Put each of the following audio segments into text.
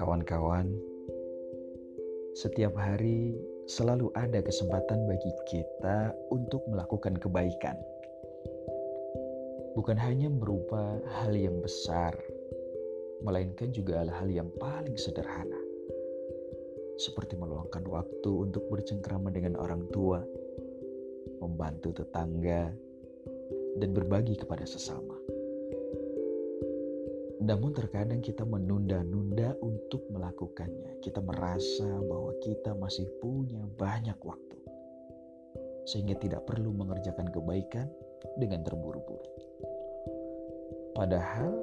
Kawan-kawan, setiap hari selalu ada kesempatan bagi kita untuk melakukan kebaikan. Bukan hanya berupa hal yang besar, melainkan juga hal-hal yang paling sederhana. Seperti meluangkan waktu untuk bercengkrama dengan orang tua, membantu tetangga, dan berbagi kepada sesama. Namun terkadang kita menunda-nunda untuk melakukannya. Kita merasa bahwa kita masih punya banyak waktu. Sehingga tidak perlu mengerjakan kebaikan dengan terburu-buru. Padahal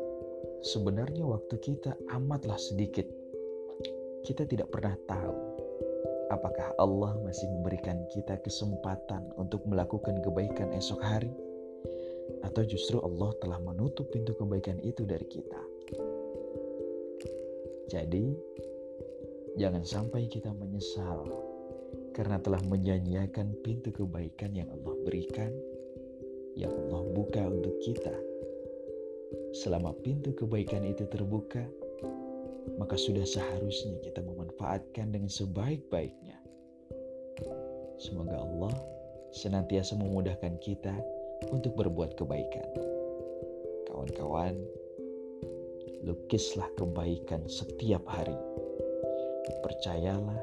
sebenarnya waktu kita amatlah sedikit. Kita tidak pernah tahu apakah Allah masih memberikan kita kesempatan untuk melakukan kebaikan esok hari atau justru Allah telah menutup pintu kebaikan itu dari kita. Jadi, jangan sampai kita menyesal karena telah menyanyiakan pintu kebaikan yang Allah berikan, yang Allah buka untuk kita. Selama pintu kebaikan itu terbuka, maka sudah seharusnya kita memanfaatkan dengan sebaik-baiknya. Semoga Allah senantiasa memudahkan kita untuk berbuat kebaikan. Kawan-kawan, lukislah kebaikan setiap hari. Percayalah,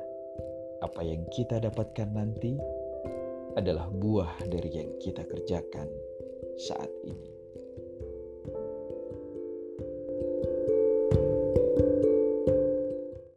apa yang kita dapatkan nanti adalah buah dari yang kita kerjakan saat ini.